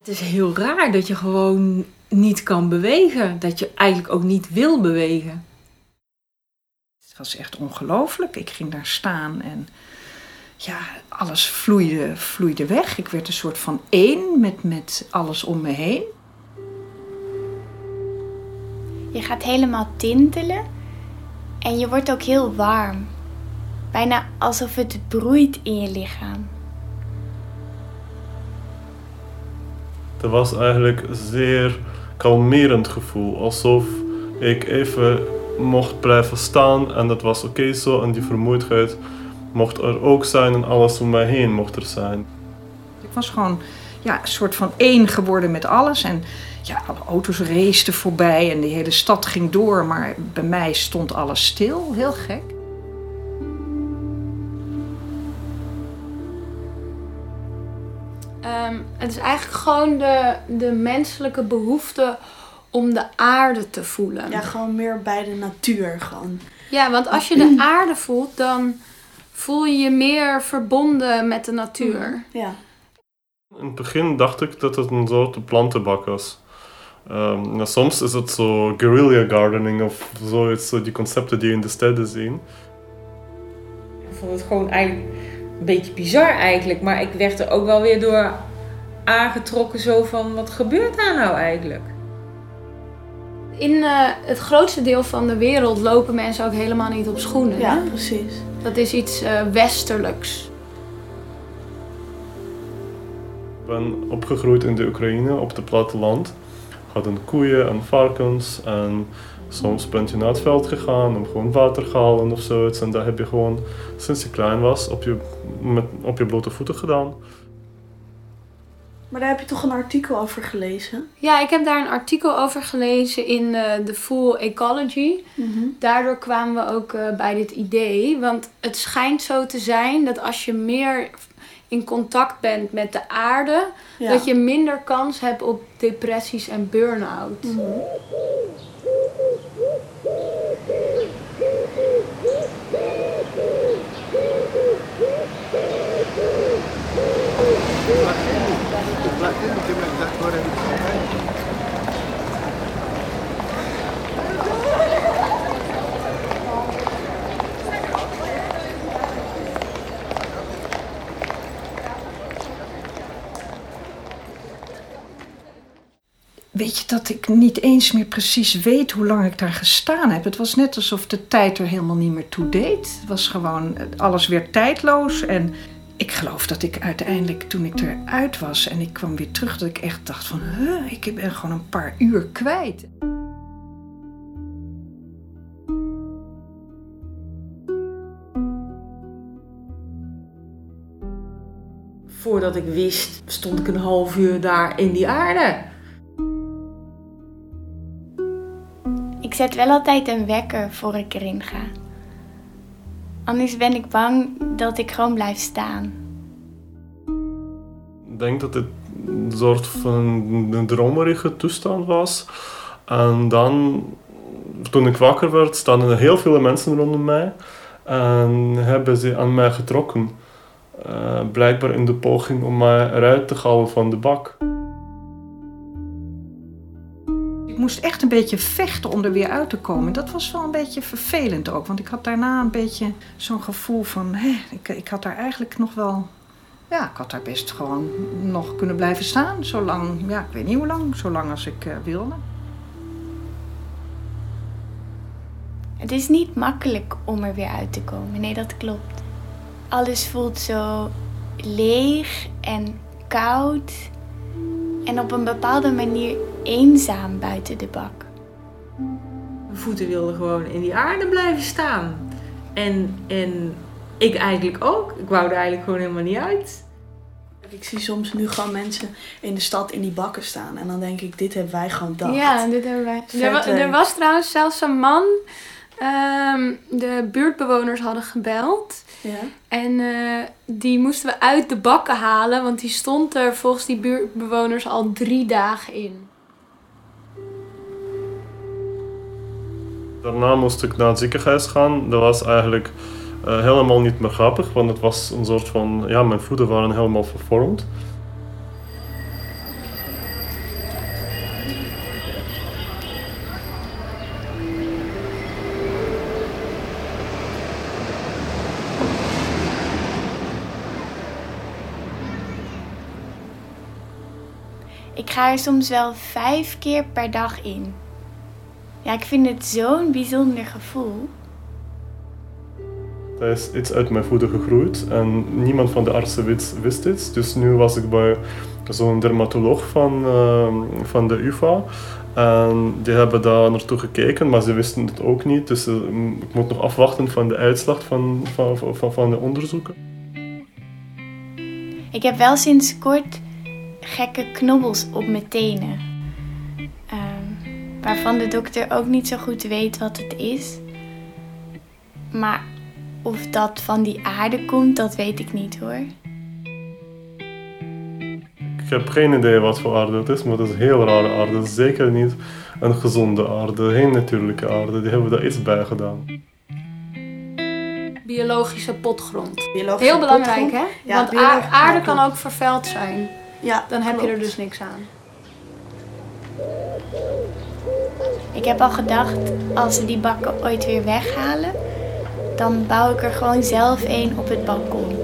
Het is heel raar dat je gewoon niet kan bewegen. Dat je eigenlijk ook niet wil bewegen. Het was echt ongelooflijk. Ik ging daar staan en ja, alles vloeide, vloeide weg. Ik werd een soort van één met, met alles om me heen. Je gaat helemaal tintelen en je wordt ook heel warm. Bijna alsof het broeit in je lichaam. Het was eigenlijk zeer kalmerend gevoel. Alsof ik even mocht blijven staan en dat was oké zo. En die vermoeidheid mocht er ook zijn en alles om mij heen mocht er zijn. Ik was gewoon ja, een soort van één geworden met alles. En ja, alle auto's raceten voorbij en de hele stad ging door. Maar bij mij stond alles stil. Heel gek. Ehm, het is eigenlijk gewoon de, de menselijke behoefte om de aarde te voelen. Ja, gewoon meer bij de natuur gewoon. Ja, want als je de aarde voelt, dan voel je je meer verbonden met de natuur. Ja. In het begin dacht ik dat het een soort plantenbak was. Ehm, nou, soms is het zo guerrilla gardening of zoiets, zo die concepten die je in de steden zien. Ik vond het gewoon eigenlijk een beetje bizar eigenlijk. Maar ik werd er ook wel weer door aangetrokken zo van wat gebeurt daar nou eigenlijk? In eh, het grootste deel van de wereld lopen mensen ook helemaal niet op schoenen. Ja, hè? precies. Dat is iets eh, westerlijks. Ik ben opgegroeid in de Oekraïne, op het platteland. Hadden koeien en varkens en soms ben je naar het veld gegaan om gewoon water te halen of zoiets. En dat heb je gewoon sinds je klein was op je, met, op je blote voeten gedaan. Maar daar heb je toch een artikel over gelezen? Ja, ik heb daar een artikel over gelezen in eh The Full Ecology. Daardoor kwamen we ook eh, bij dit idee. Want het schijnt zo te zijn dat als je meer in contact bent met de aarde, Ja. dat je minder kans hebt op depressies en burn-out. Weet je dat ik niet eens meer precies weet hoe lang ik daar gestaan heb? Het was net alsof de tijd er helemaal niet meer toe deed. Het was gewoon alles weer tijdloos. En ik geloof dat ik uiteindelijk, toen ik eruit was en ik kwam weer terug, dat ik echt dacht van, huh, ik ben gewoon een paar uur kwijt. Voordat ik wist, stond ik een half uur daar in die aarde. Ik zet wel altijd een wekker voor ik erin ga. Anders ben ik bang dat ik gewoon blijf staan. Ik denk dat het een soort van een dromerige toestand was. En dan, toen ik wakker werd, stonden er heel veel mensen rondom mij. En hebben ze aan mij getrokken. Eh, blijkbaar in de poging om mij eruit te halen van de bak. Moest echt een beetje vechten om er weer uit te komen. Dat was wel een beetje vervelend ook. Want ik had daarna een beetje zo'n gevoel van... Hè, ik, ik had daar eigenlijk nog wel... Ja, ik had daar best gewoon nog kunnen blijven staan. Zolang, ja, ik weet niet hoe lang. Zolang als ik eh, wilde. Het is niet makkelijk om er weer uit te komen. Nee, dat klopt. Alles voelt zo leeg en koud. En op een bepaalde manier eenzaam buiten de bak. Mijn voeten wilden gewoon in die aarde blijven staan. En, en ik eigenlijk ook. Ik wou er eigenlijk gewoon helemaal niet uit. Ik zie soms nu gewoon mensen in de stad in die bakken staan. En dan denk ik, dit hebben wij gewoon bedacht. Ja, dit hebben wij. Er, wa- er was trouwens zelfs een man. ehm, de buurtbewoners hadden gebeld. Ja? En eh, die moesten we uit de bakken halen, want die stond er volgens die buurtbewoners al drie dagen in. Daarna moest ik naar het ziekenhuis gaan. Dat was eigenlijk eh, helemaal niet meer grappig, want het was een soort van... Ja, mijn voeten waren helemaal vervormd. Ik ga er soms wel vijf keer per dag in. Ja, ik vind het zo'n bijzonder gevoel. Dat is iets uit mijn voeten gegroeid en niemand van de artsen wist, wist dit. Dus nu was ik bij zo'n dermatoloog van, uh, van de UvA. En die hebben daar naartoe gekeken, maar ze wisten het ook niet. Dus uh, ik moet nog afwachten van de uitslag van, van, van, van de onderzoeken. Ik heb wel sinds kort gekke knobbels op mijn tenen. Waarvan de dokter ook niet zo goed weet wat het is. Maar of dat van die aarde komt, dat weet ik niet hoor. Ik heb geen idee wat voor aarde het is, maar het is een heel rare aarde. Zeker niet een gezonde aarde, geen natuurlijke aarde. Die hebben daar iets bij gedaan. Biologische potgrond. Biologische heel belangrijk potgrond. hè? Ja, Want biologische aarde, kan ook vervuild zijn. Ja, Dan heb je er dus niks aan. Ik heb al gedacht, als ze die bakken ooit weer weghalen, dan bouw ik er gewoon zelf een op het balkon.